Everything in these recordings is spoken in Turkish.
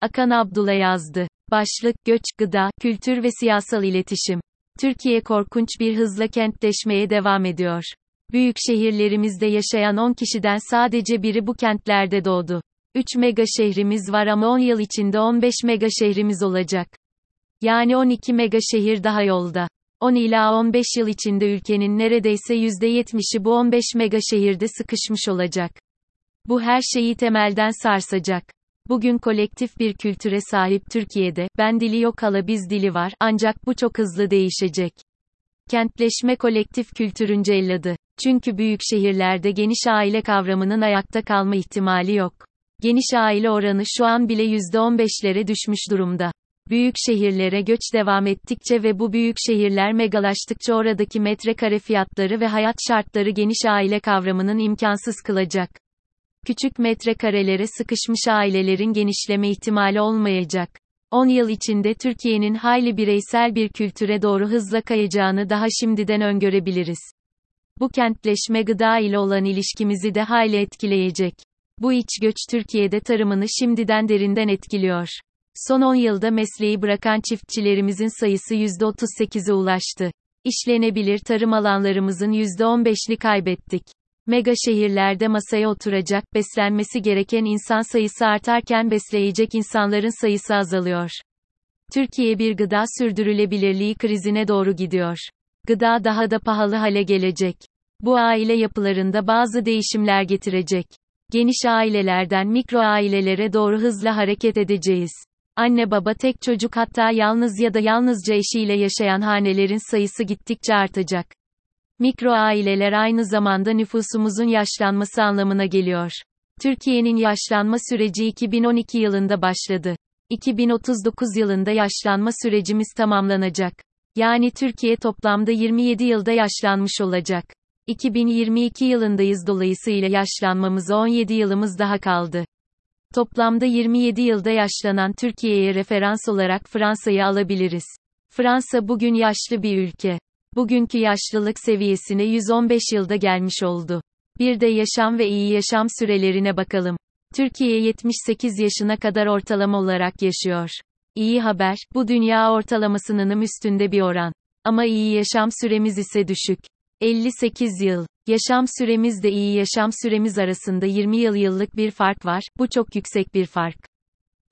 Akan Abdullah yazdı. Başlık, göç, gıda, kültür ve siyasal iletişim. Türkiye korkunç bir hızla kentleşmeye devam ediyor. Büyük şehirlerimizde yaşayan 10 kişiden sadece biri bu kentlerde doğdu. 3 mega şehrimiz var ama 10 yıl içinde 15 mega şehrimiz olacak. Yani 12 mega şehir daha yolda. 10 ila 15 yıl içinde ülkenin neredeyse %70'i bu 15 mega şehirde sıkışmış olacak. Bu her şeyi temelden sarsacak. Bugün kolektif bir kültüre sahip Türkiye'de, ben dili yok hala biz dili var, ancak bu çok hızlı değişecek. Kentleşme kolektif kültürün celladı. Çünkü büyük şehirlerde geniş aile kavramının ayakta kalma ihtimali yok. Geniş aile oranı şu an bile %15'lere düşmüş durumda. Büyük şehirlere göç devam ettikçe ve bu büyük şehirler megalaştıkça oradaki metrekare fiyatları ve hayat şartları geniş aile kavramının imkansız kılacak. Küçük metrekarelere sıkışmış ailelerin genişleme ihtimali olmayacak. 10 yıl içinde Türkiye'nin hayli bireysel bir kültüre doğru hızla kayacağını daha şimdiden öngörebiliriz. Bu kentleşme gıda ile olan ilişkimizi de hayli etkileyecek. Bu iç göç Türkiye'de tarımını şimdiden derinden etkiliyor. Son 10 yılda mesleği bırakan çiftçilerimizin sayısı %38'e ulaştı. İşlenebilir tarım alanlarımızın %15'ni kaybettik. Mega şehirlerde masaya oturacak, beslenmesi gereken insan sayısı artarken besleyecek insanların sayısı azalıyor. Türkiye bir gıda sürdürülebilirliği krizine doğru gidiyor. Gıda daha da pahalı hale gelecek. Bu aile yapılarında bazı değişimler getirecek. Geniş ailelerden mikro ailelere doğru hızla hareket edeceğiz. Anne baba tek çocuk hatta yalnız ya da yalnızca eşiyle yaşayan hanelerin sayısı gittikçe artacak. Mikro aileler aynı zamanda nüfusumuzun yaşlanması anlamına geliyor. Türkiye'nin yaşlanma süreci 2012 yılında başladı. 2039 yılında yaşlanma sürecimiz tamamlanacak. Yani Türkiye toplamda 27 yılda yaşlanmış olacak. 2022 yılındayız dolayısıyla yaşlanmamıza 17 yılımız daha kaldı. Toplamda 27 yılda yaşlanan Türkiye'ye referans olarak Fransa'yı alabiliriz. Fransa bugün yaşlı bir ülke. Bugünkü yaşlılık seviyesine 115 yılda gelmiş oldu. Bir de yaşam ve iyi yaşam sürelerine bakalım. Türkiye 78 yaşına kadar ortalama olarak yaşıyor. İyi haber, bu dünya ortalamasının üstünde bir oran. Ama iyi yaşam süremiz ise düşük. 58 yıl. Yaşam süremiz de iyi yaşam süremiz arasında 20 yıl yıllık bir fark var, bu çok yüksek bir fark.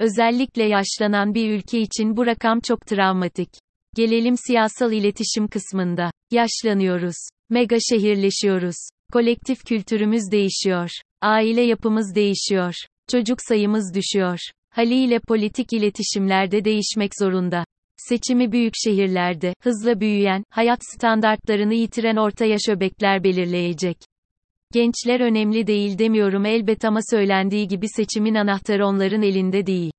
Özellikle yaşlanan bir ülke için bu rakam çok travmatik. Gelelim siyasal iletişim kısmında. Yaşlanıyoruz. Mega şehirleşiyoruz. Kolektif kültürümüz değişiyor. Aile yapımız değişiyor. Çocuk sayımız düşüyor. Haliyle politik iletişimlerde değişmek zorunda. Seçimi büyük şehirlerde, hızla büyüyen, hayat standartlarını yitiren orta yaş öbekler belirleyecek. Gençler önemli değil demiyorum elbet ama söylendiği gibi seçimin anahtarı onların elinde değil.